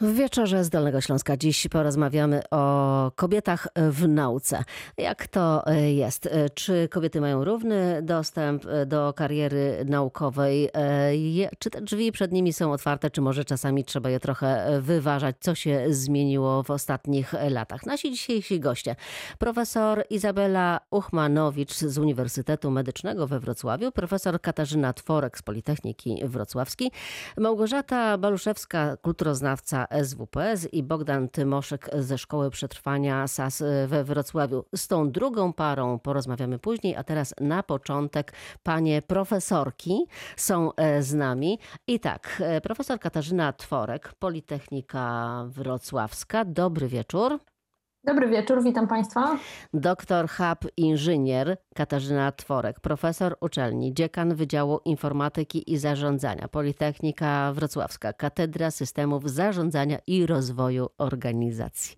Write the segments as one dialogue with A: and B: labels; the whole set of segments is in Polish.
A: W wieczorze z Dolnego Śląska dziś porozmawiamy o kobietach w nauce. Jak to jest? Czy kobiety mają równy dostęp do kariery naukowej? Czy te drzwi przed nimi są otwarte, czy może czasami trzeba je trochę wyważać? Co się zmieniło w ostatnich latach? Nasi dzisiejsi goście. Profesor Izabela Uchmanowicz z Uniwersytetu Medycznego we Wrocławiu, profesor Katarzyna Tworek z Politechniki Wrocławskiej, Małgorzata Baluszewska, kulturoznawca SWPS i Bogdan Tymoszek ze Szkoły Przetrwania SAS we Wrocławiu. Z tą drugą parą porozmawiamy później, a teraz na początek panie profesorki są e, z nami. I tak, e, profesor Katarzyna Tworek, Politechnika Wrocławska. Dobry wieczór.
B: Dobry wieczór, witam Państwa.
A: Doktor hub inżynier Katarzyna Tworek, profesor uczelni, dziekan Wydziału Informatyki i Zarządzania, Politechnika Wrocławska, Katedra Systemów Zarządzania i Rozwoju Organizacji.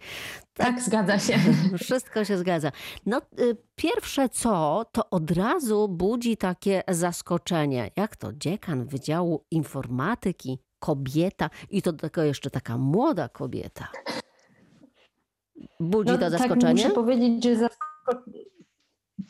B: Tak, tak zgadza się.
A: Wszystko się zgadza. No, y, pierwsze co, to od razu budzi takie zaskoczenie. Jak to dziekan Wydziału Informatyki, kobieta i to tylko jeszcze taka młoda kobieta. Budzi
B: no,
A: to
B: tak,
A: zaskoczenie?
B: muszę powiedzieć, że zaskoczenie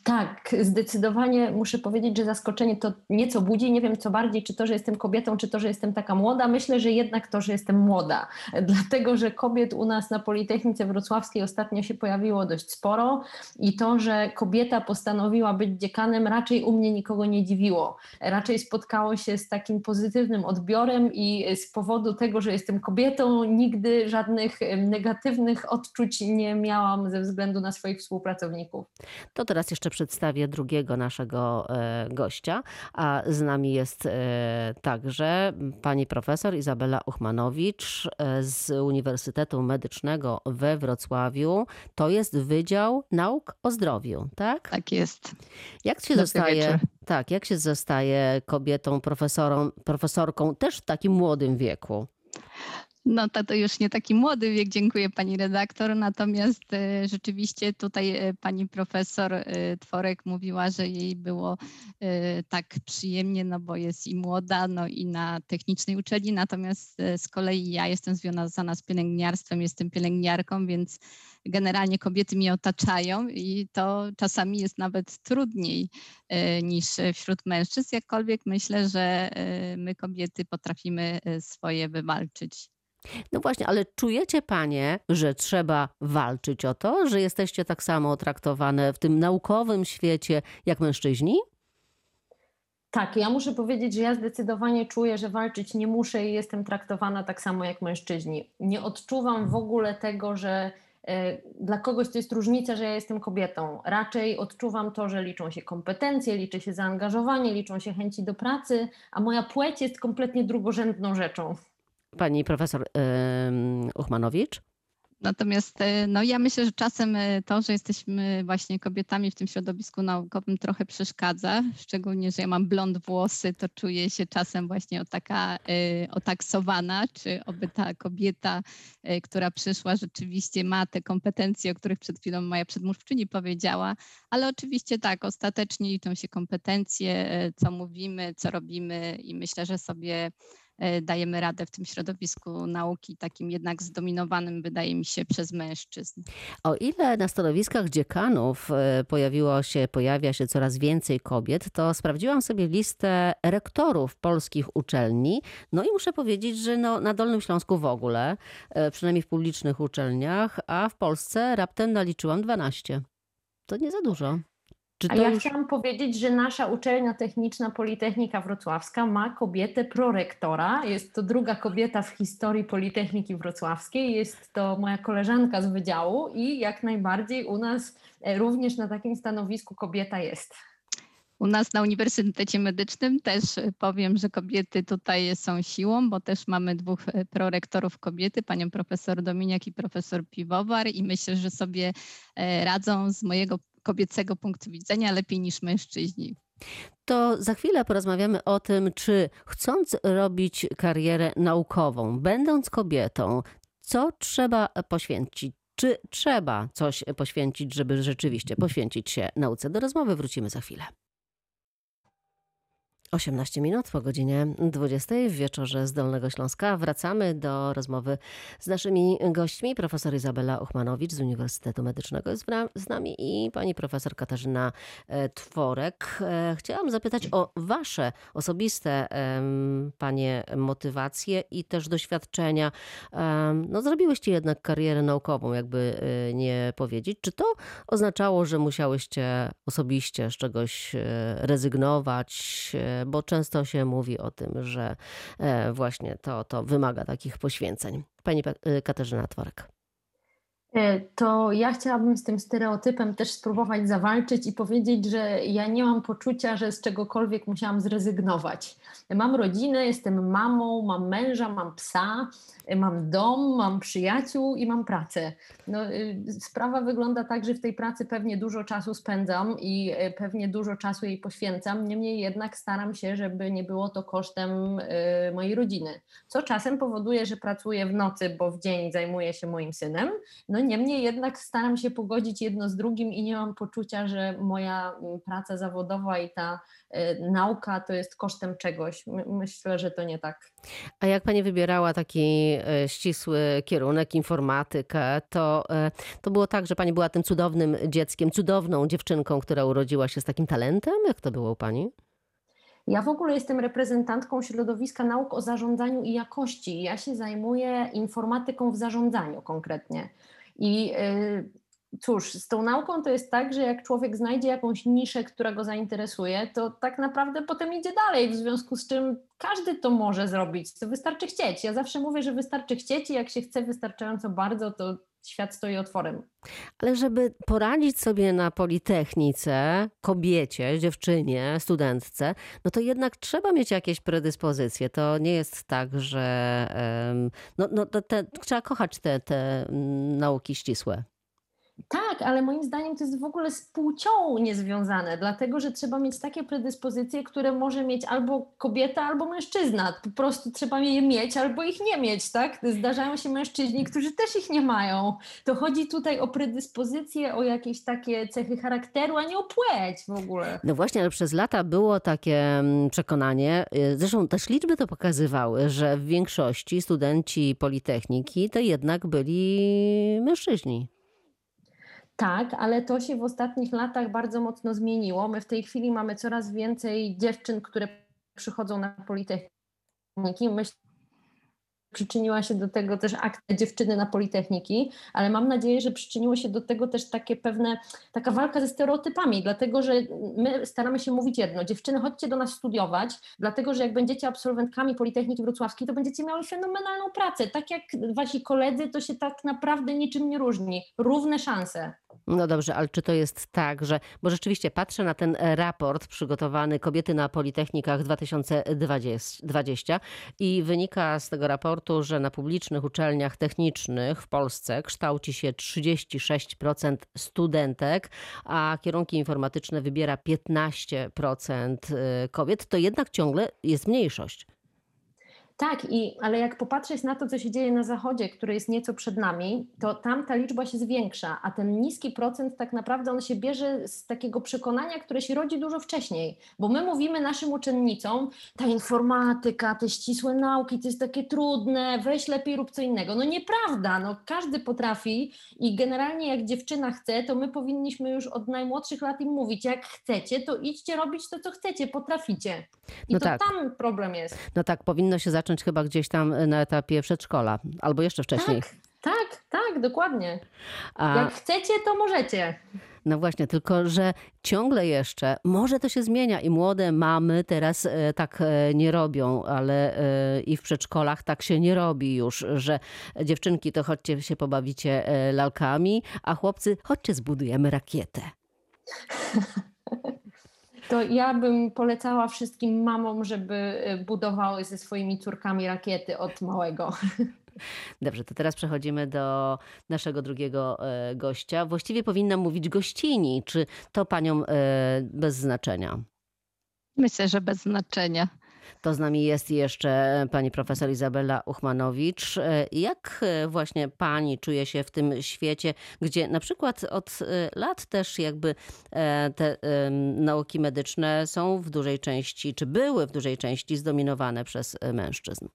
B: tak, zdecydowanie muszę powiedzieć, że zaskoczenie to nieco budzi. Nie wiem, co bardziej, czy to, że jestem kobietą, czy to, że jestem taka młoda. Myślę, że jednak to, że jestem młoda, dlatego że kobiet u nas na Politechnice Wrocławskiej ostatnio się pojawiło dość sporo i to, że kobieta postanowiła być dziekanem, raczej u mnie nikogo nie dziwiło. Raczej spotkało się z takim pozytywnym odbiorem i z powodu tego, że jestem kobietą, nigdy żadnych negatywnych odczuć nie miałam ze względu na swoich współpracowników.
A: To teraz jeszcze przedstawię drugiego naszego e, gościa, a z nami jest e, także pani profesor Izabela Uchmanowicz e, z Uniwersytetu Medycznego we Wrocławiu. To jest Wydział Nauk o Zdrowiu, tak?
C: Tak jest.
A: Jak się Dobry zostaje, wieczór. tak, jak się zostaje kobietą, profesorą, profesorką też w takim młodym wieku?
C: No to, to już nie taki młody wiek, dziękuję pani redaktor. Natomiast e, rzeczywiście tutaj e, pani profesor e, Tworek mówiła, że jej było tak przyjemnie, no bo jest i młoda, no i na technicznej uczelni. Natomiast z kolei ja jestem związana z pielęgniarstwem, jestem pielęgniarką, więc generalnie kobiety mnie otaczają i to czasami jest nawet trudniej niż wśród mężczyzn. Jakkolwiek myślę, że my kobiety potrafimy swoje wywalczyć.
A: No właśnie, ale czujecie panie, że trzeba walczyć o to, że jesteście tak samo traktowane w tym naukowym świecie jak mężczyźni?
B: Tak, ja muszę powiedzieć, że ja zdecydowanie czuję, że walczyć nie muszę i jestem traktowana tak samo jak mężczyźni. Nie odczuwam w ogóle tego, że e, dla kogoś to jest różnica, że ja jestem kobietą. Raczej odczuwam to, że liczą się kompetencje, liczy się zaangażowanie, liczą się chęci do pracy, a moja płeć jest kompletnie drugorzędną rzeczą
A: pani profesor Uchmanowicz?
C: Natomiast e, no, ja myślę, że czasem e, to, że jesteśmy właśnie kobietami w tym środowisku naukowym trochę przeszkadza. Szczególnie, że ja mam blond włosy, to czuję się czasem właśnie o taka e, otaksowana, czy oby ta kobieta, która przyszła rzeczywiście ma te kompetencje, o których przed chwilą moja przedmówczyni powiedziała, ale oczywiście tak, ostatecznie liczą się kompetencje, co mówimy, co robimy i myślę, że sobie dajemy radę w tym środowisku nauki, takim jednak zdominowanym, wydaje mi się, przez mężczyzn.
A: O ile na stanowiskach dziekanów e, pojawiło się, pojawia się coraz więcej kobiet, to sprawdziłam sobie listę rektorów polskich uczelni. No i muszę powiedzieć, że no, na Dolnym Śląsku w ogóle, e, przynajmniej w publicznych uczelniach, a w Polsce raptem naliczyłam 12. To nie za dużo.
B: A ja już... chciałam powiedzieć, że nasza uczelnia techniczna Politechnika Wrocławska ma kobietę prorektora. Jest to druga kobieta w historii Politechniki Wrocławskiej. Jest to moja koleżanka z wydziału i jak najbardziej u nas e, również na takim stanowisku kobieta jest.
C: U nas na Uniwersytecie Medycznym też powiem, że kobiety tutaj są siłą, bo też mamy dwóch e, prorektorów kobiety, panią profesor Dominiak i profesor Piwowar i myślę, że sobie e, radzą z mojego kobiecego punktu widzenia lepiej niż mężczyźni.
A: To za chwilę porozmawiamy o tym, czy chcąc robić karierę naukową, będąc kobietą, co trzeba poświęcić? Czy trzeba coś poświęcić, żeby rzeczywiście poświęcić się nauce? Do rozmowy wrócimy za chwilę. 18 minut po godzinie 20 w wieczorze z Dolnego Śląska. Wracamy do rozmowy z naszymi gośćmi. Profesor Izabela Uchmanowicz z Uniwersytetu Medycznego jest z nami i pani profesor Katarzyna e, Tworek. E, Chciałam zapytać o wasze osobiste, panie, motywacje i też doświadczenia. No zrobiłyście jednak karierę naukową, jakby e, nie powiedzieć. Czy to oznaczało, że musiałyście osobiście z czegoś rezygnować? Bo często się mówi o tym, że e, właśnie to, to wymaga takich poświęceń. Pani Pa- e, Katarzyna Tworek.
B: E, To ja chciałabym z tym stereotypem też spróbować zawalczyć i powiedzieć, że ja nie mam poczucia, że z czegokolwiek musiałam zrezygnować. Mam rodzinę, jestem mamą, mam męża, mam psa, mam dom, mam przyjaciół i mam pracę. No, y, sprawa wygląda tak, że w tej pracy pewnie dużo czasu spędzam i e, pewnie dużo czasu jej poświęcam. Niemniej jednak staram się, żeby nie było to kosztem e, mojej rodziny. Co czasem powoduje, że pracuję w nocy, bo w dzień zajmuję się moim synem. No niemniej jednak staram się pogodzić jedno z drugim i nie mam poczucia, że moja mm, praca zawodowa i ta nauka to jest kosztem czegoś. My, myślę, że to nie tak.
A: A jak pani wybierała taki e, ścisły kierunek, informatykę, to, e, to było tak, że pani była tym cudownym dzieckiem, cudowną dziewczynką, która urodziła się z takim talentem? Jak to było u pani?
B: Ja w ogóle jestem reprezentantką środowiska nauk o zarządzaniu i jakości. Ja się zajmuję informatyką w zarządzaniu konkretnie. I y, cóż, z tą nauką to jest tak, że jak człowiek znajdzie jakąś niszę, która go zainteresuje, to tak naprawdę potem idzie dalej, w związku z czym każdy to może zrobić. To wystarczy chcieć. Ja zawsze mówię, że wystarczy chcieć i jak się chce wystarczająco bardzo, to świat stoi otworem.
A: Ale żeby poradzić sobie na Politechnice, kobiecie, dziewczynie, studentce, no to jednak trzeba mieć jakieś predyspozycje. To nie jest tak, że no, no, te, trzeba kochać te, te mm, nauki ścisłe.
B: Tak, ale moim zdaniem to jest w ogóle z płcią niezwiązane, dlatego że trzeba mieć takie predyspozycje, które może mieć albo kobieta, albo mężczyzna. Po prostu trzeba je mieć albo ich nie mieć, tak? Zdarzają się mężczyźni, którzy też ich nie mają. To chodzi tutaj o predyspozycje, o jakieś takie cechy charakteru, a nie o płeć w ogóle.
A: No właśnie, ale przez lata było takie mm, przekonanie, y, zresztą też liczby to pokazywały, że w większości studenci Politechniki to jednak byli mężczyźni.
B: Tak, ale to się w ostatnich latach bardzo mocno zmieniło. My w tej chwili mamy coraz więcej dziewczyn, które przychodzą na Politechniki. Myślę, przyczyniła się do tego też akcja dziewczyny na Politechniki, ale mam nadzieję, że przyczyniło się do tego też takie pewne, taka walka ze stereotypami, dlatego że my staramy się mówić jedno, dziewczyny chodźcie do nas studiować, dlatego że jak będziecie absolwentkami Politechniki Wrocławskiej, to będziecie miały fenomenalną pracę, tak jak wasi koledzy, to się tak naprawdę niczym nie różni, równe szanse.
A: No dobrze, ale czy to jest tak, że, bo rzeczywiście patrzę na ten e, raport przygotowany Kobiety na Politechnikach 2020 i wynika z tego raportu, że na publicznych uczelniach technicznych w Polsce kształci się 36% studentek, a kierunki informatyczne wybiera 15% y, kobiet, to jednak ciągle jest mniejszość.
B: Tak, i, ale jak popatrzeć na to, co się dzieje na Zachodzie, który jest nieco przed nami, to tam ta liczba się zwiększa, a ten niski procent tak naprawdę on się bierze z takiego przekonania, które się rodzi dużo wcześniej, bo my mówimy naszym uczennicom, ta informatyka, te ścisłe nauki, to jest takie trudne, weź lepiej rób co innego. No nieprawda, no każdy potrafi i generalnie jak dziewczyna chce, to my powinniśmy już od najmłodszych lat im mówić, jak chcecie, to idźcie robić to, co chcecie, potraficie. I
A: No
B: to
A: tak.
B: tam problem jest.
A: No tak, powinno się zacząć chyba gdzieś tam na etapie przedszkola albo jeszcze wcześniej.
B: Tak, tak, tak, dokładnie.
A: A...
B: Jak chcecie, to możecie.
A: No właśnie, tylko że ciągle jeszcze, może to się zmienia i młode mamy teraz e, tak e, nie robią, ale i w przedszkolach tak się nie robi już, że dziewczynki to chodźcie się pobawicie lalkami, a chłopcy chodźcie zbudujemy rakietę.
B: To ja bym polecała wszystkim mamom, żeby y, budowały ze swoimi córkami rakiety od małego.
A: Dobrze, to teraz przechodzimy do naszego drugiego e, gościa. Właściwie powinnam mówić gościni, czy to paniom e, bez znaczenia?
C: Myślę, że bez znaczenia.
A: To z nami jest jeszcze pani profesor Izabela Uchmanowicz. E, Jak e, właśnie pani czuje się w tym świecie, gdzie na przykład od e, lat też jakby e, te nauki medyczne są w dużej części, czy były w dużej części zdominowane przez e, mężczyzn?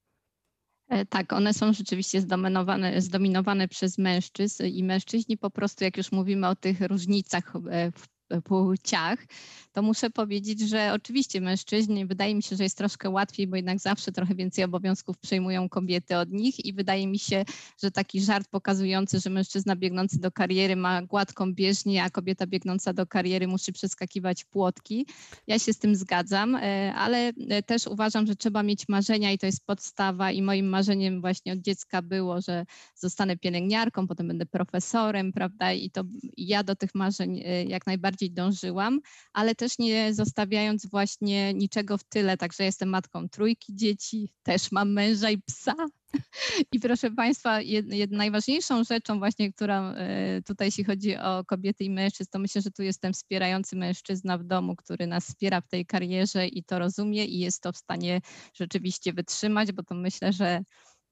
C: E, Tak, one są rzeczywiście zdominowane, zdominowane przez mężczyzn i mężczyźni po prostu, jak już mówimy o tych różnicach e, w płciach, to muszę powiedzieć, że oczywiście mężczyźni, wydaje mi się, że jest troszkę łatwiej, bo jednak zawsze trochę więcej obowiązków przejmują kobiety od nich i wydaje mi się, że taki żart pokazujący, że mężczyzna biegnący do kariery ma gładką bieżnię, a kobieta biegnąca do kariery musi przeskakiwać płotki. Ja się z tym zgadzam, e, ale e, też uważam, że trzeba mieć marzenia i to jest podstawa i moim marzeniem właśnie od dziecka było, że zostanę pielęgniarką, potem będę profesorem, prawda? I to ja do tych marzeń e, jak najbardziej dążyłam, ale też nie zostawiając właśnie niczego w tyle. Także jestem matką trójki dzieci, też mam męża i psa. I proszę Państwa, jed, jed, najważniejszą rzeczą właśnie, która e, tutaj jeśli chodzi o kobiety i mężczyzn, to myślę, że tu jestem wspierający mężczyzna w domu, który nas wspiera w tej karierze i to rozumie i jest to w stanie rzeczywiście wytrzymać, bo to myślę, że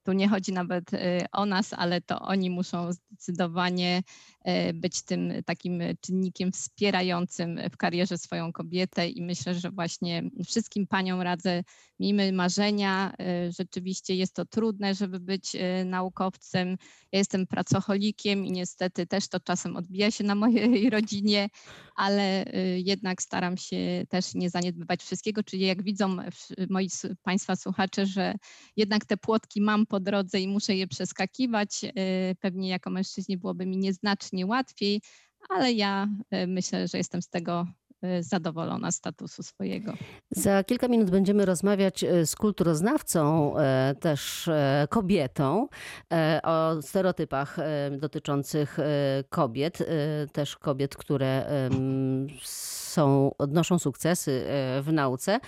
C: tu nie chodzi nawet e, o nas, ale to oni muszą zdecydowanie być tym takim czynnikiem wspierającym w karierze swoją kobietę i myślę, że właśnie wszystkim paniom radzę, miejmy marzenia. e, Rzeczywiście jest to trudne, żeby być e, naukowcem. Ja jestem pracocholikiem i niestety też to czasem odbija się na mojej rodzinie, ale e, jednak staram się też nie zaniedbywać wszystkiego, czyli jak widzą moi Państwa słuchacze, że jednak te płotki mam po drodze i muszę je przeskakiwać. e, Pewnie jako mężczyźnie byłoby mi nieznacznie łatwiej, ale ja e, myślę, że jestem z tego zadowolona statusu swojego.
A: Za kilka minut będziemy rozmawiać e, z kulturoznawcą, e, też kobietą, o stereotypach dotyczących kobiet, też kobiet, które są, odnoszą sukcesy w nauce.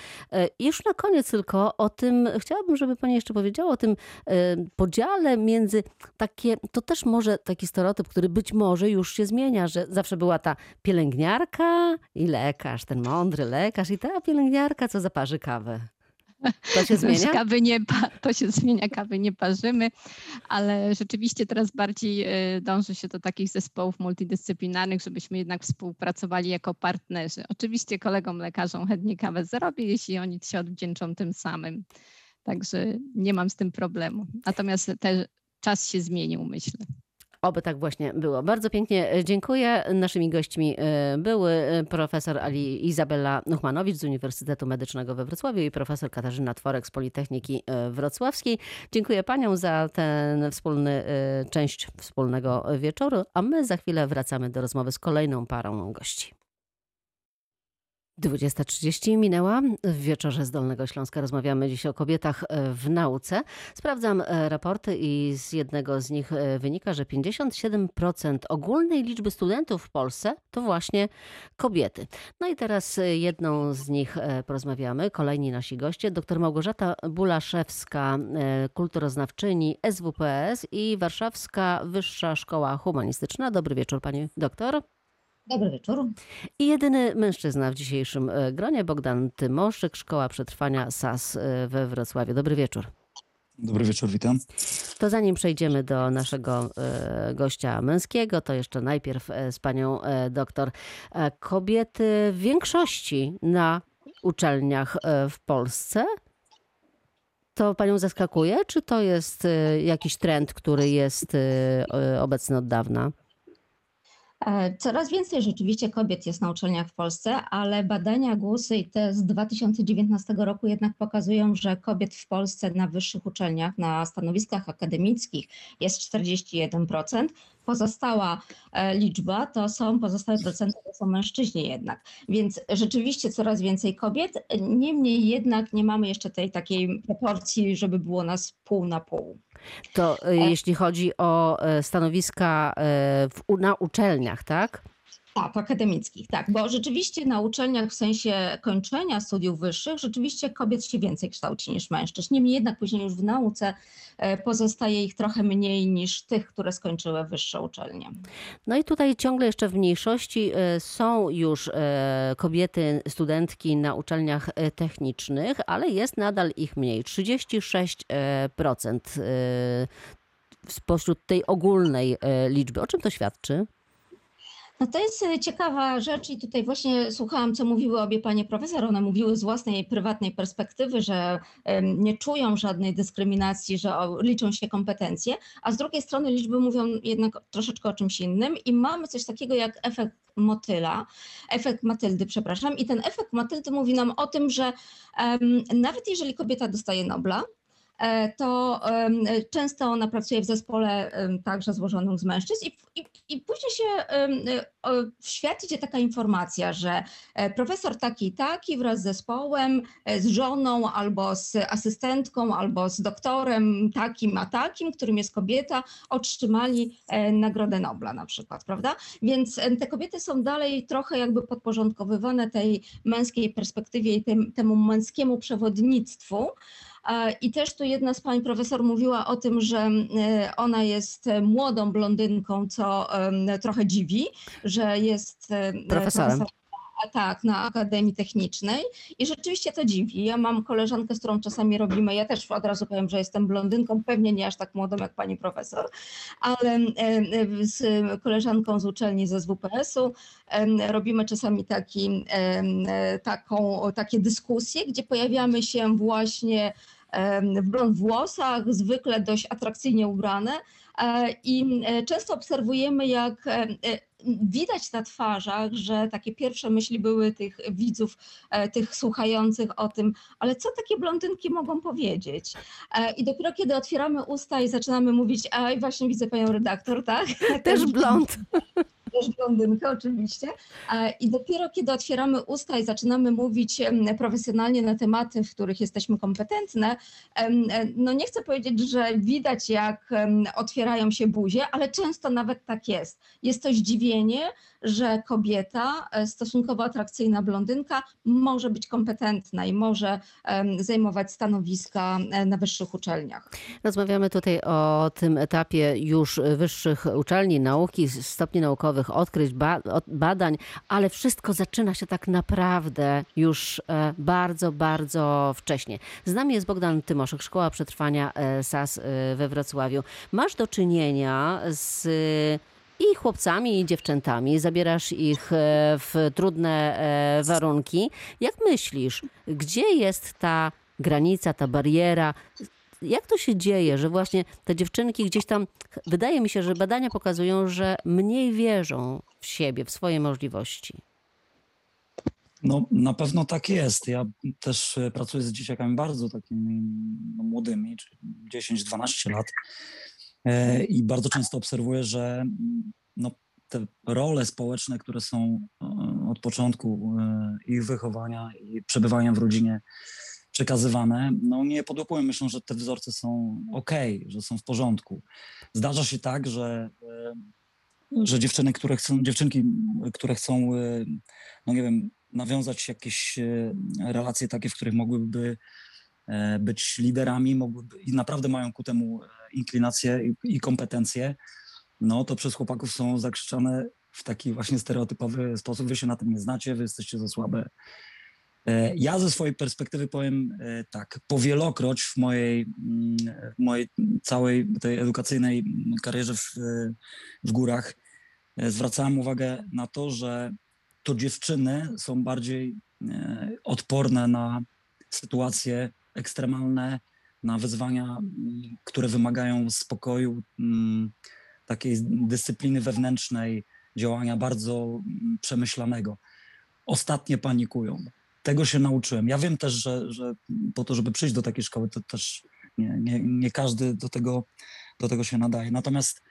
A: I już na koniec tylko o tym, chciałabym, żeby Pani jeszcze powiedziała o tym podziale między takie, to też może taki stereotyp, który być może już się zmienia, że zawsze była ta pielęgniarka i lekarz, ten mądry lekarz i ta pielęgniarka, co zaparzy kawę. To się zmienia?
C: Kawy nie, to się zmienia, kawy nie parzymy, ale rzeczywiście teraz bardziej e, dąży się do takich zespołów multidyscyplinarnych, żebyśmy jednak współpracowali jako partnerzy. Oczywiście kolegom lekarzom chętnie kawę zrobię, jeśli oni się odwdzięczą tym samym. Także nie mam z tym problemu. Natomiast też czas się zmienił, myślę.
A: Oby tak właśnie było. Bardzo pięknie e, dziękuję. Naszymi gośćmi e, były e, profesor Ali Izabela Nuchmanowicz z Uniwersytetu Medycznego we Wrocławiu i profesor Katarzyna Tworek z Politechniki Wrocławskiej. Dziękuję paniom za ten wspólny część wspólnego wieczoru, a my za chwilę wracamy do rozmowy z kolejną parą gości. 20.30 minęła. W wieczorze z Dolnego Śląska rozmawiamy dziś o kobietach e, w nauce. Sprawdzam e, raporty i z jednego z nich e, wynika, że 57% ogólnej liczby studentów w Polsce to właśnie kobiety. No i teraz jedną z nich porozmawiamy. Kolejni nasi goście, dr Małgorzata Bulaszewska, kulturoznawczyni SWPS i Warszawska Wyższa Szkoła Humanistyczna. Dobry wieczór pani doktor.
D: Dobry wieczór.
A: I jedyny mężczyzna w dzisiejszym e, gronie, Bogdan Tymoszyk, Szkoła Przetrwania SAS e, we Wrocławiu. Dobry wieczór.
E: Dobry wieczór, witam.
A: To zanim przejdziemy do naszego e, gościa męskiego, to jeszcze najpierw z panią doktor. Kobiety w większości na uczelniach w Polsce. To panią zaskakuje, czy to jest jakiś trend, który jest obecny od dawna?
D: E, Coraz więcej rzeczywiście kobiet jest na uczelniach w Polsce, ale badania GUS i te z 2019 roku jednak pokazują, że kobiet w Polsce na wyższych uczelniach, na stanowiskach akademickich jest 41%. Pozostała e, liczba to są, pozostałe procenty to są mężczyźni jednak. Więc rzeczywiście coraz więcej kobiet, niemniej jednak nie mamy jeszcze tej takiej proporcji, żeby było nas pół na pół.
A: To e, jeśli chodzi o e, stanowiska e, w, na uczelniach, tak?
D: Tak, akademickich, tak, bo rzeczywiście na uczelniach w sensie kończenia studiów wyższych rzeczywiście kobiet się więcej kształci niż mężczyzn. Niemniej jednak później już w nauce e, pozostaje ich trochę mniej niż tych, które skończyły wyższe uczelnie.
A: No i tutaj ciągle jeszcze w mniejszości e, są już e, kobiety, studentki na uczelniach technicznych, ale jest nadal ich mniej. 36% e, spośród tej ogólnej liczby. O czym to świadczy?
D: No to jest e, ciekawa rzecz i tutaj właśnie słuchałam, co mówiły obie panie profesor. One mówiły z własnej prywatnej perspektywy, że nie czują żadnej dyskryminacji, że liczą się kompetencje, a z drugiej strony liczby mówią jednak troszeczkę o czymś innym i mamy coś takiego jak efekt motyla, efekt Matyldy, przepraszam. I ten efekt Matyldy mówi nam o tym, że em, nawet jeżeli kobieta dostaje Nobla, to em, często ona pracuje w zespole także złożonym z mężczyzn i, i, i później się w świat idzie taka informacja, że e, profesor taki i taki wraz z zespołem, e, z żoną albo z asystentką, albo z doktorem takim a takim, którym jest kobieta, otrzymali e, Nagrodę Nobla na przykład, prawda? Więc te kobiety są dalej trochę jakby podporządkowywane tej męskiej perspektywie i tym, temu męskiemu przewodnictwu. E, I też tu jedna z pań profesor mówiła o tym, że e, ona jest e, młodą blondynką, co trochę dziwi, że jest
A: Profesorem.
D: a tak, na Akademii Technicznej i rzeczywiście to dziwi. Ja mam koleżankę, z którą czasami robimy, ja też od razu powiem, że jestem blondynką, pewnie nie aż tak młodą jak pani profesor, ale z koleżanką z uczelni ze SWPS-u em, robimy czasami taki, taką, takie dyskusje, gdzie pojawiamy się właśnie w blond włosach, zwykle dość atrakcyjnie ubrane e, i e, często obserwujemy, jak e, widać na twarzach, że takie pierwsze myśli były tych widzów, tych słuchających o tym, ale co takie blondynki mogą powiedzieć? I dopiero kiedy otwieramy usta i zaczynamy mówić, a właśnie widzę panią redaktor, tak?
A: Też blond.
D: też blondynkę oczywiście. E, I dopiero kiedy otwieramy usta i zaczynamy mówić profesjonalnie na tematy, w których jesteśmy kompetentne, e, no nie chcę powiedzieć, że widać jak otwierają się buzie, ale często nawet tak jest. Jest to zdziwienie, że kobieta, e, stosunkowo atrakcyjna blondynka może być kompetentna i może zajmować stanowiska e, na wyższych uczelniach.
A: Rozmawiamy tutaj o tym etapie już wyższych uczelni, nauki, stopni naukowych, odkryć, ba- od- badań, ale wszystko zaczyna się tak naprawdę już e, bardzo, bardzo wcześnie. Z nami jest Bogdan Tymoszek, Szkoła Przetrwania SAS we Wrocławiu. Masz do czynienia z i chłopcami, i dziewczętami. Zabierasz ich e, w trudne e, warunki. Jak myślisz, gdzie jest ta granica, ta bariera? Jak to się dzieje, że właśnie te dziewczynki gdzieś tam, wydaje mi się, że badania pokazują, że mniej wierzą w siebie, w swoje możliwości.
E: No, na pewno tak jest. Ja też e, pracuję z dzieciakami bardzo takimi no, młodymi, czyli 10-12 lat. E, I bardzo często obserwuję, że mm, no, te role społeczne, które są od początku e, ich wychowania i przebywania w rodzinie przekazywane, no nie podłapują. Myślą, że te wzorce są ok, że są w porządku. Zdarza się tak, że, e, że dziewczyny, które chcą, dziewczynki, które chcą, no nie wiem, nawiązać jakieś relacje takie, w których mogłyby być liderami, i naprawdę mają ku temu e, inklinacje i, i kompetencje, no to przez chłopaków są zakrzyczane w taki właśnie stereotypowy sposób. Wy się na tym nie znacie, wy jesteście za słabe. E, Ja ze swojej perspektywy powiem e, tak, powielokroć w mojej, mm, w mojej całej tej edukacyjnej karierze w, w górach e, zwracałem uwagę na to, że to dziewczyny są bardziej e, odporne na sytuacje ekstremalne, na wyzwania, mm, które wymagają spokoju, mm, takiej dyscypliny wewnętrznej, działania bardzo mm, przemyślanego. Ostatnie panikują. Tego się nauczyłem. Ja wiem też, że, że po to, żeby przyjść do takiej szkoły, to też nie, nie, nie każdy do tego, do tego się nadaje. Natomiast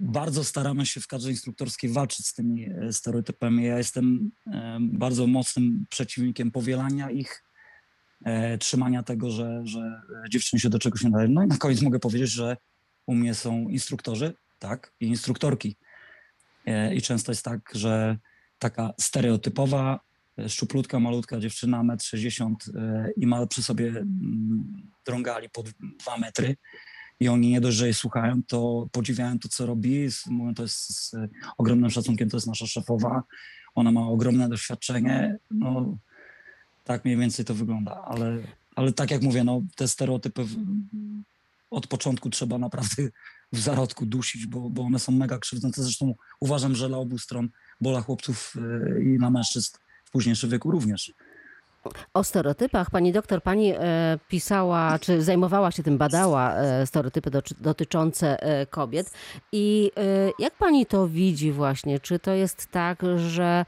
E: bardzo staramy się w kadrze instruktorskiej walczyć z tymi e, stereotypami. Ja jestem e, bardzo mocnym przeciwnikiem powielania ich, trzymania tego, że, że dziewczyny się do czegoś nie nadają. No i na koniec mogę powiedzieć, że u mnie są instruktorzy, tak, i instruktorki. E, I często jest tak, że taka stereotypowa, e, szczuplutka, malutka dziewczyna, 1,60 m i ma przy sobie mm, drągali po 2 metry i oni nie dość, że jej słuchają, to podziwiają to, co robi, mówią, to jest z e, ogromnym szacunkiem, to jest nasza szefowa, ona ma ogromne doświadczenie, no tak mniej więcej to wygląda, ale, ale tak jak mówię, no te stereotypy w, od początku trzeba naprawdę w zarodku dusić, bo, bo one są mega krzywdzące, zresztą uważam, że dla obu stron, bo dla chłopców e, i na mężczyzn w późniejszym wieku również.
A: O stereotypach pani doktor, pani e, pisała, czy zajmowała się tym, badała e, stereotypy dotyczące e, kobiet. I jak pani to widzi właśnie? Czy to jest tak, że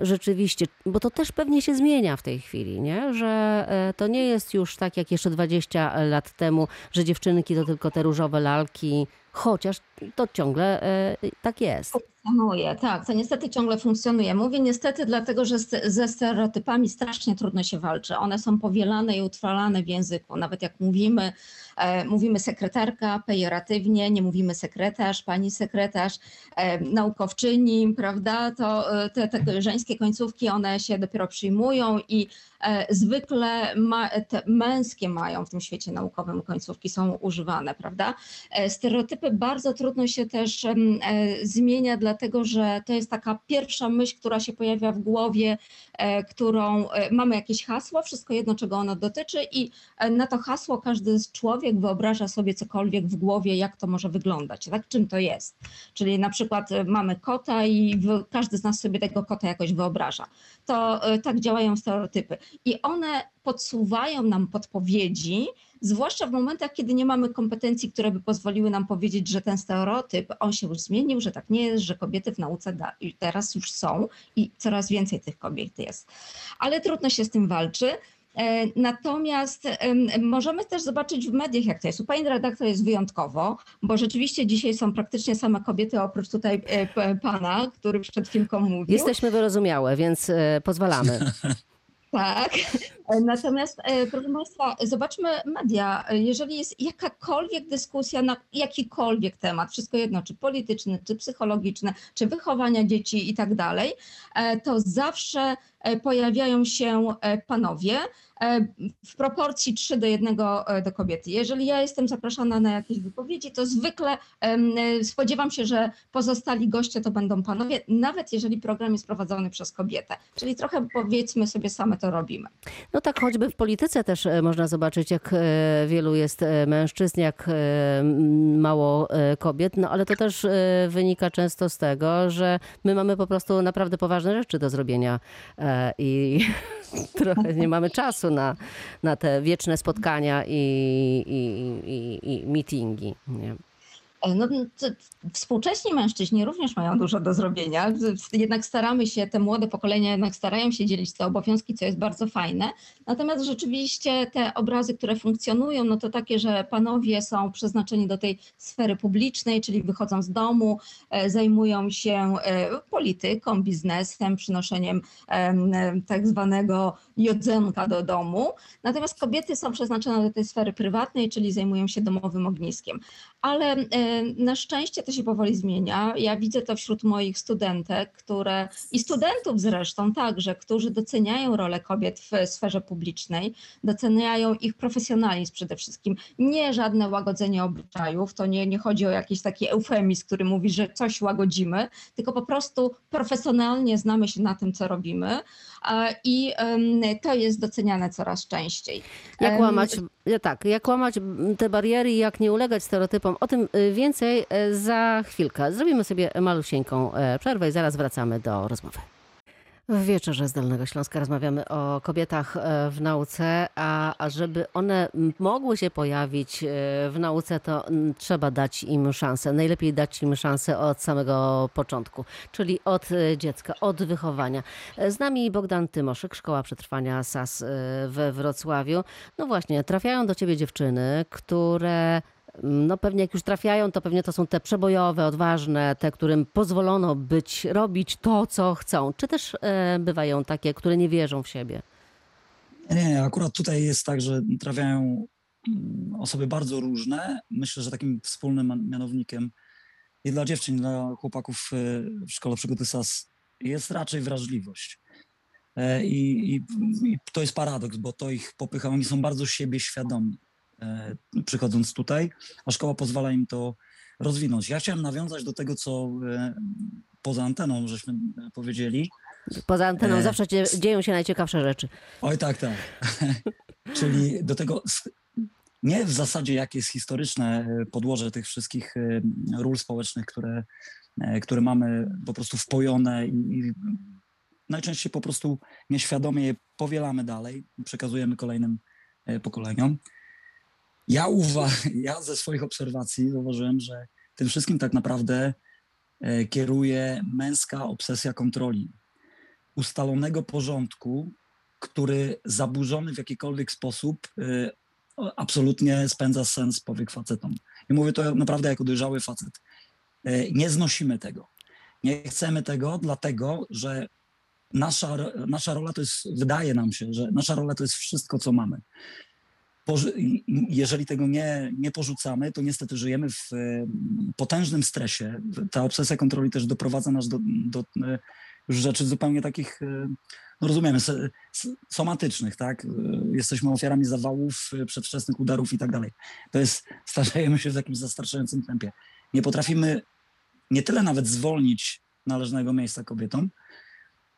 A: rzeczywiście, bo to też pewnie się zmienia w tej chwili, nie? że to nie jest już tak jak jeszcze 20 lat temu, że dziewczynki to tylko te różowe lalki, chociaż to ciągle e, tak jest.
D: Funkcjonuje, tak, to niestety ciągle funkcjonuje. Mówię niestety, dlatego że ze stereotypami strasznie trudno się walczy. One są powielane i utrwalane w języku. Nawet jak mówimy, mówimy sekretarka pejoratywnie, nie mówimy sekretarz, pani sekretarz, e, naukowczyni, prawda, to e, te, te żeńskie końcówki, one się dopiero przyjmują i e, zwykle ma, męskie mają w tym świecie naukowym końcówki, są używane, prawda. E, Stereotypy bardzo trudno się też e, zmienia, dlatego że to jest taka pierwsza myśl, która się pojawia w głowie, e, którą e, mamy jakieś hasło, wszystko jedno, czego ono dotyczy, i e, na to hasło każdy człowiek wyobraża sobie cokolwiek w głowie, jak to może wyglądać, tak? czym to jest. Czyli na przykład e, mamy kota i każdy z nas sobie tego kota jakoś wyobraża. To e, tak działają stereotypy. I one podsuwają nam podpowiedzi, zwłaszcza w momentach, kiedy nie mamy kompetencji, które by pozwoliły nam powiedzieć, że ten stereotyp, on się już zmienił, że tak nie jest, że kobiety w nauce da, teraz już są i coraz więcej tych kobiet jest. Ale trudno się z tym walczy. E, Natomiast em, możemy też zobaczyć w mediach, jak to jest. U pani redaktor jest wyjątkowo, bo rzeczywiście dzisiaj są praktycznie same kobiety, oprócz tutaj e, pana, który przed chwilką mówił.
A: Jesteśmy wyrozumiałe, więc e, pozwalamy.
D: Tak. E, Natomiast, e, proszę Państwa, zobaczmy media. Jeżeli jest jakakolwiek dyskusja na jakikolwiek temat, wszystko jedno, czy polityczny, czy psychologiczny, czy wychowania dzieci i tak dalej, e, to zawsze pojawiają się panowie w proporcji 3 do 1 do kobiety. Jeżeli ja jestem zapraszana na jakieś wypowiedzi, to zwykle e, spodziewam się, że pozostali goście to będą panowie, nawet jeżeli program jest prowadzony przez kobietę. Czyli trochę powiedzmy sobie same to robimy.
A: No tak, choćby w polityce też e, można zobaczyć, jak e, wielu jest e, mężczyzn, jak e, mało e, kobiet, no ale to też e, wynika często z tego, że my mamy po prostu naprawdę poważne rzeczy do zrobienia e, i trochę nie mamy czasu na, na te wieczne spotkania i, i, i, i meetingi. Nie?
D: No, współcześni mężczyźni również mają dużo do zrobienia. Jednak staramy się, te młode pokolenia jednak starają się dzielić te obowiązki, co jest bardzo fajne. Natomiast rzeczywiście te obrazy, które funkcjonują, no to takie, że panowie są przeznaczeni do tej sfery publicznej, czyli wychodzą z domu, e, zajmują się e, polityką, biznesem, przynoszeniem em, tak zwanego jodzenka do domu. Natomiast kobiety są przeznaczone do tej sfery prywatnej, czyli zajmują się domowym ogniskiem. Ale e, na szczęście to się powoli zmienia. Ja widzę to wśród moich studentek, które i studentów zresztą także, którzy doceniają rolę kobiet w sferze publicznej, doceniają ich profesjonalizm przede wszystkim. Nie żadne łagodzenie obyczajów, to nie, nie chodzi o jakiś taki eufemizm, który mówi, że coś łagodzimy, tylko po prostu profesjonalnie znamy się na tym, co robimy i to jest doceniane coraz częściej.
A: Jak łamać, tak, jak łamać te bariery i jak nie ulegać stereotypom, o tym y, więcej y, za chwilkę. Zrobimy sobie malusieńką e, przerwę i zaraz wracamy do rozmowy. W wieczorze z Dolnego Śląska rozmawiamy o kobietach e, w nauce, a, a żeby one mogły się pojawić e, w nauce, to trzeba dać im szansę. Najlepiej dać im szansę od samego początku, czyli od e, dziecka, od wychowania. Z nami Bogdan Tymoszyk, Szkoła Przetrwania SAS we Wrocławiu. No właśnie, trafiają do ciebie dziewczyny, które no pewnie jak już trafiają, to pewnie to są te przebojowe, odważne, te, którym pozwolono być, robić to, co chcą. Czy też e, bywają takie, które nie wierzą w siebie?
E: Nie, nie, akurat tutaj jest tak, że trafiają mm, osoby bardzo różne. Myślę, że takim wspólnym mianownikiem i dla dziewczyn, i dla chłopaków e, w szkole przygody SAS jest raczej wrażliwość. E, I, i, I to jest paradoks, bo to ich popycha. Oni są bardzo siebie świadomi przychodząc tutaj, a szkoła pozwala im to rozwinąć. Ja chciałem nawiązać do tego, co e, poza anteną żeśmy e, powiedzieli.
A: Poza anteną
E: E,
A: zawsze dzie- dzieją się najciekawsze rzeczy.
E: Oj, tak, tak. Czyli do tego nie w zasadzie jakie jest historyczne e, podłoże tych wszystkich e, ról społecznych, które, e, które mamy po prostu wpojone i, najczęściej po prostu nieświadomie je powielamy dalej, przekazujemy kolejnym e, pokoleniom. Ja, uwa- ja ze swoich obserwacji zauważyłem, że tym wszystkim tak naprawdę e, kieruje męska obsesja kontroli ustalonego porządku, który zaburzony w jakikolwiek sposób o- absolutnie spędza sens powiek facetom. I mówię to naprawdę jako dojrzały facet. Y, Nie znosimy tego. Nie chcemy tego, dlatego że nasza, nasza rola to jest, wydaje nam się, że nasza rola to jest wszystko, co mamy. Jeżeli tego nie, nie porzucamy, to niestety żyjemy w y, potężnym stresie. Ta obsesja kontroli też doprowadza nas do, do już rzeczy zupełnie takich, y, no rozumiemy, somatycznych, tak? Jesteśmy ofiarami zawałów, przedwczesnych udarów i tak dalej. To jest, starzejemy się w jakimś zastraszającym tempie. Nie potrafimy nie tyle nawet zwolnić należnego miejsca kobietom,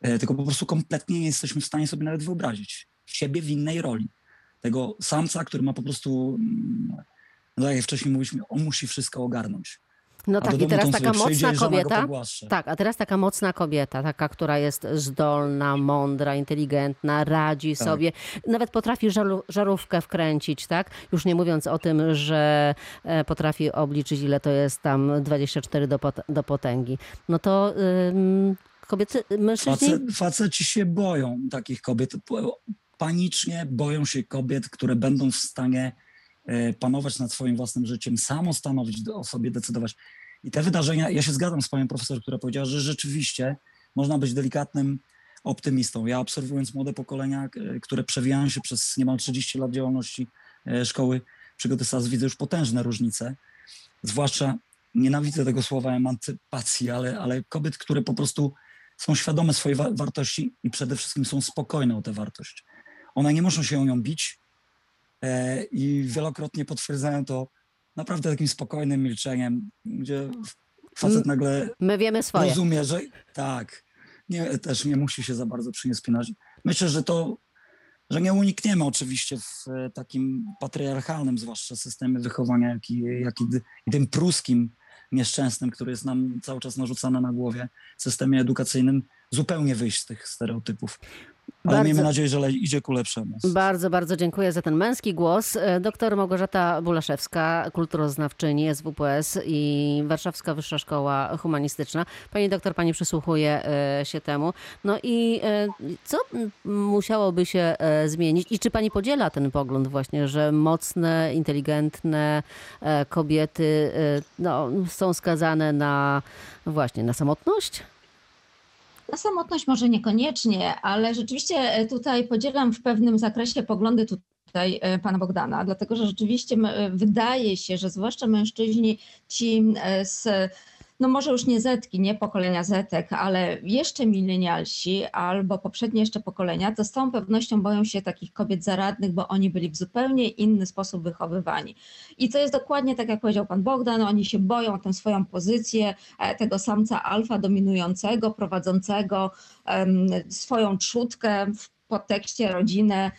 E: tylko po prostu kompletnie nie jesteśmy w stanie sobie nawet wyobrazić siebie w innej roli. Tego samca, który ma po prostu, mm, no tak jak wcześniej mówiliśmy, on musi wszystko ogarnąć.
A: No
E: A
A: tak, i teraz taka mocna kobieta. Tak, a teraz taka mocna kobieta, taka, która jest zdolna, mądra, inteligentna, radzi
E: Tak.
A: sobie, nawet potrafi żaru, żarówkę wkręcić, tak? Już nie mówiąc o tym, że e, potrafi obliczyć, ile to jest tam 24 do, pot, do potęgi. No to ym, kobiety, mężczyźni...
E: Facet, faceci się boją takich kobiet. Panicznie boją się kobiet, które będą w stanie e, panować nad swoim własnym życiem, samo stanowić o sobie, decydować. I te wydarzenia, ja się zgadzam z panią profesor, która powiedziała, że rzeczywiście można być delikatnym optymistą. Ja obserwując młode pokolenia, e, które przewijają się przez niemal 30 lat działalności e, szkoły przygody SAS, widzę już potężne różnice. Zwłaszcza, nienawidzę tego słowa emancypacji, ale, ale kobiet, które po prostu są świadome swojej wa- wartości i przede wszystkim są spokojne o tę wartość. One nie muszą się o nią bić e, i wielokrotnie potwierdzają to naprawdę takim spokojnym milczeniem, gdzie facet nagle
A: My wiemy swoje.
E: rozumie, że tak, nie, też nie musi się za bardzo przy nie spinać. Myślę, że to, że nie unikniemy oczywiście w e, takim patriarchalnym zwłaszcza systemie wychowania, jak i, jak i tym pruskim nieszczęsnym, który jest nam cały czas narzucany na głowie, systemie edukacyjnym, zupełnie wyjść z tych stereotypów. Ale
A: Bardzo-
E: miejmy nadzieję, że idzie ku lepszemu.
A: Bardzo, bardzo dziękuję za ten męski głos. E, Doktor Małgorzata Bulaszewska, kulturoznawczyni SWPS i Warszawska Wyższa Szkoła Humanistyczna. Pani doktor, pani przysłuchuje e, się temu. No i e, co musiałoby się zmienić? I czy pani podziela ten pogląd właśnie, że mocne, inteligentne kobiety no, są skazane na właśnie na samotność?
D: Na samotność może niekoniecznie, ale rzeczywiście e, tutaj podzielam w pewnym zakresie poglądy tutaj e, pana Bogdana, dlatego że rzeczywiście e, wydaje się, że zwłaszcza mężczyźni ci z no może już nie zetki, nie pokolenia zetek, ale jeszcze milenialsi albo poprzednie jeszcze pokolenia, to z całą pewnością boją się takich kobiet zaradnych, bo oni byli w zupełnie inny sposób wychowywani. I to jest dokładnie tak, jak powiedział pan Bogdan, oni się boją tę swoją pozycję, e, tego samca alfa dominującego, prowadzącego em, swoją trzódkę w podtekście rodzinę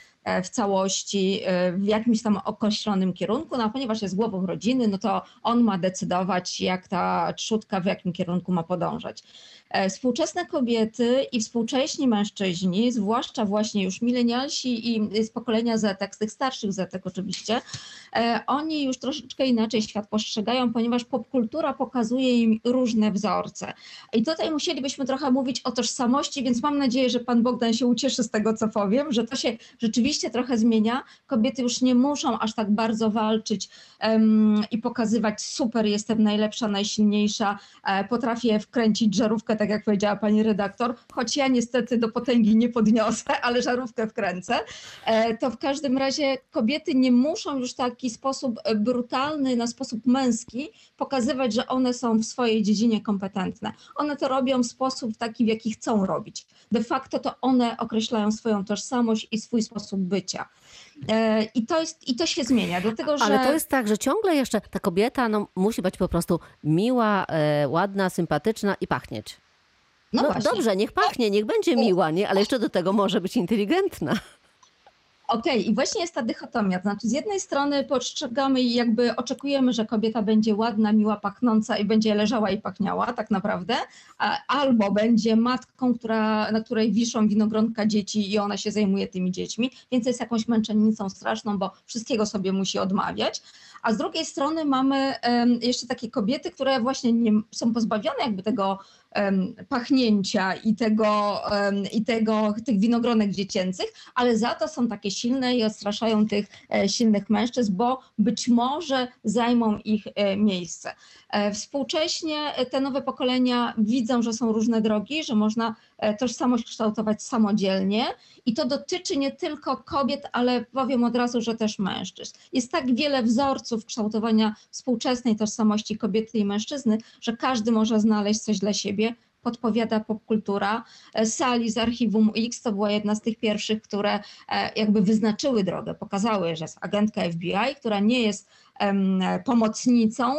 D: w całości, e, w jakimś tam określonym kierunku, no a ponieważ jest głową rodziny, no to on ma decydować, jak ta trzódka w jakim kierunku ma podążać. E, Współczesne kobiety i współcześni mężczyźni, zwłaszcza właśnie już milenialsi i z pokolenia Zetek, z tych starszych Zetek oczywiście, e, oni już troszeczkę inaczej świat postrzegają, ponieważ popkultura pokazuje im różne wzorce. I tutaj musielibyśmy trochę mówić o tożsamości, więc mam nadzieję, że pan Bogdan się ucieszy z tego, co powiem, że to się rzeczywiście rzeczywiście trochę zmienia. Kobiety już nie muszą aż tak bardzo walczyć em, i pokazywać super, jestem najlepsza, najsilniejsza, e, potrafię wkręcić żarówkę, tak jak powiedziała pani redaktor, choć ja niestety do potęgi nie podniosę, ale żarówkę wkręcę. E, to w każdym razie kobiety nie muszą już w taki sposób e, brutalny, na sposób męski pokazywać, że one są w swojej dziedzinie kompetentne. One to robią w sposób taki, w jaki chcą robić. De facto to one określają swoją tożsamość i swój sposób bycia. E, I to, jest, i to się zmienia, dlatego że...
A: Ale to jest tak, że ciągle jeszcze ta kobieta no, musi być po prostu miła, e, ładna, sympatyczna i pachnieć.
D: no
A: No, dobrze, niech pachnie, niech będzie miła, nie? ale jeszcze do tego może być inteligentna.
D: Okej, i właśnie jest ta dychotomia. To znaczy, z jednej strony postrzegamy i jakby oczekujemy, że kobieta będzie ładna, miła, pachnąca i będzie leżała i pachniała, tak naprawdę, albo będzie matką, która, na której wiszą winogronka dzieci i ona się zajmuje tymi dziećmi, więc jest jakąś męczennicą straszną, bo wszystkiego sobie musi odmawiać. A z drugiej strony mamy jeszcze takie kobiety, które właśnie nie, są pozbawione jakby tego pachnięcia i tego, i tego, tych winogronek dziecięcych, ale za to są takie silne i odstraszają tych e, silnych mężczyzn, bo być może zajmą ich e, miejsce. E, Współcześnie te nowe pokolenia widzą, że są różne drogi, że można tożsamość kształtować samodzielnie i to dotyczy nie tylko kobiet, ale powiem od razu, że też mężczyzn. Jest tak wiele wzorców kształtowania współczesnej tożsamości kobiety i mężczyzny, że każdy może znaleźć coś dla siebie, podpowiada popkultura. E, Sali z archiwum X to była jedna z tych pierwszych, które e, jakby wyznaczyły drogę, pokazały, że jest agentka FBI, która nie jest pomocnicą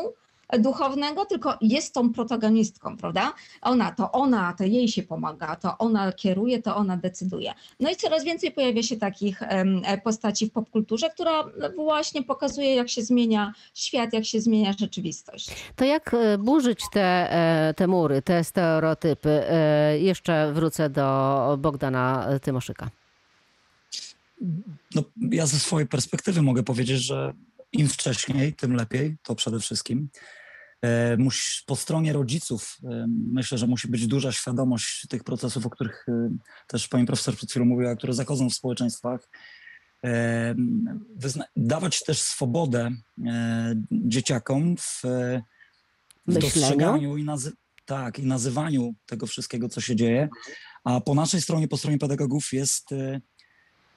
D: duchownego, tylko jest tą protagonistką, prawda? Ona, to ona, to jej się pomaga, to ona kieruje, to ona decyduje. No i coraz więcej pojawia się takich e, postaci w popkulturze, która właśnie pokazuje, jak się zmienia świat, jak się zmienia rzeczywistość.
A: To jak e, burzyć te, e, te mury, te stereotypy? Jeszcze wrócę do Bogdana Tymoszyka.
E: No, ja ze swojej perspektywy mogę powiedzieć, że im wcześniej, tym lepiej, to przede wszystkim. E, po stronie rodziców e, myślę, że musi być duża świadomość tych procesów, o których e, też pani profesor przed chwilą mówiła, które zachodzą w społeczeństwach. Dawać też swobodę dzieciakom w, dostrzeganiu i, nazy- tak, i nazywaniu tego wszystkiego, co się dzieje. A po naszej stronie, po stronie pedagogów jest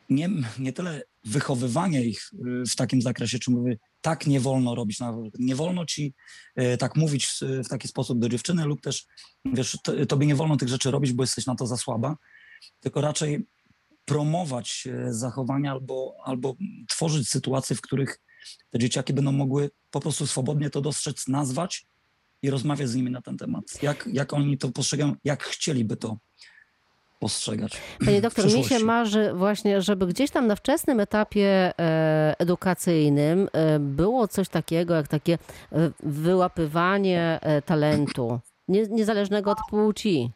E: nie, nie tyle wychowywanie ich y, w takim zakresie, czy mówię, tak nie wolno robić, nie wolno ci y, tak mówić w, w taki sposób do dziewczyny lub też, wiesz, to, tobie nie wolno tych rzeczy robić, bo jesteś na to za słaba, tylko raczej promować e, zachowania albo, albo tworzyć sytuacje, w których te dzieciaki będą mogły po prostu swobodnie to dostrzec, nazwać i rozmawiać z nimi na ten temat. Jak, jak oni to postrzegają, jak chcieliby to postrzegać.
A: Panie doktor,
E: w
A: mi się marzy właśnie, żeby gdzieś tam na wczesnym etapie e, edukacyjnym e, było coś takiego, jak takie e, wyłapywanie talentu, nie, niezależnego od płci.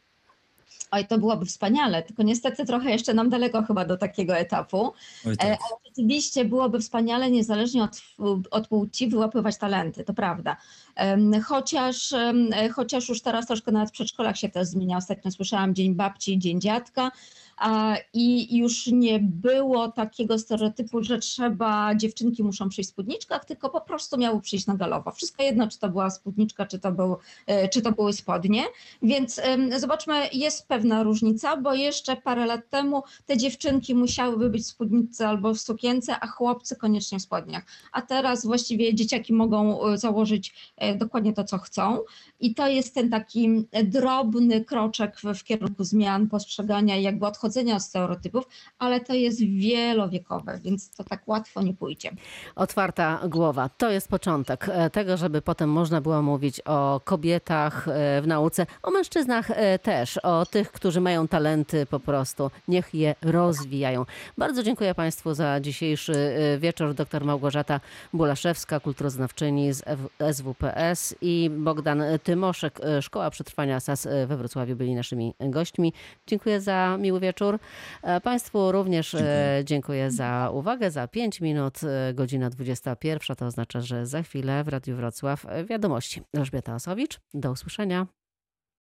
D: Oj, to byłoby wspaniale, tylko niestety trochę jeszcze nam daleko chyba do takiego etapu.
E: Oj, tak.
D: Ale rzeczywiście byłoby wspaniale, niezależnie od, od płci, wyłapywać talenty, to prawda. Chociaż, chociaż już teraz troszkę nawet w przedszkolach się też zmienia. Ostatnio słyszałam Dzień Babci, Dzień Dziadka i już nie było takiego stereotypu, że trzeba, dziewczynki muszą przyjść w spódniczkach, tylko po prostu miały przyjść na galowo. Wszystko jedno, czy to była spódniczka, czy to, był, e, czy to były spodnie. Więc zobaczmy, jest pewna różnica, bo jeszcze parę lat temu te dziewczynki musiałyby być w spódnicy albo w sukience, a chłopcy koniecznie w spodniach. A teraz właściwie dzieciaki mogą e, założyć dokładnie to, co chcą. I to jest ten taki drobny kroczek w, kierunku zmian, postrzegania i jakby odchodzenia od stereotypów, ale to jest wielowiekowe, więc to tak łatwo nie pójdzie.
A: Otwarta głowa. To jest początek e, tego, żeby potem można było mówić o kobietach e, w nauce, o mężczyznach e, też, o tych, którzy mają talenty po prostu. Niech je rozwijają. Bardzo dziękuję Państwu za dzisiejszy e, wieczór. Dr Małgorzata Bulaszewska, kulturoznawczyni z F- I Bogdan Tymoszek, e, Szkoła Przetrwania SAS we Wrocławiu byli naszymi gośćmi. Dziękuję za miły wieczór. E, Państwu również e, dziękuję za uwagę. Za 5 minut, godzina 21, to oznacza, że za chwilę w Radiu Wrocław wiadomości. Elżbieta Osowicz, do usłyszenia.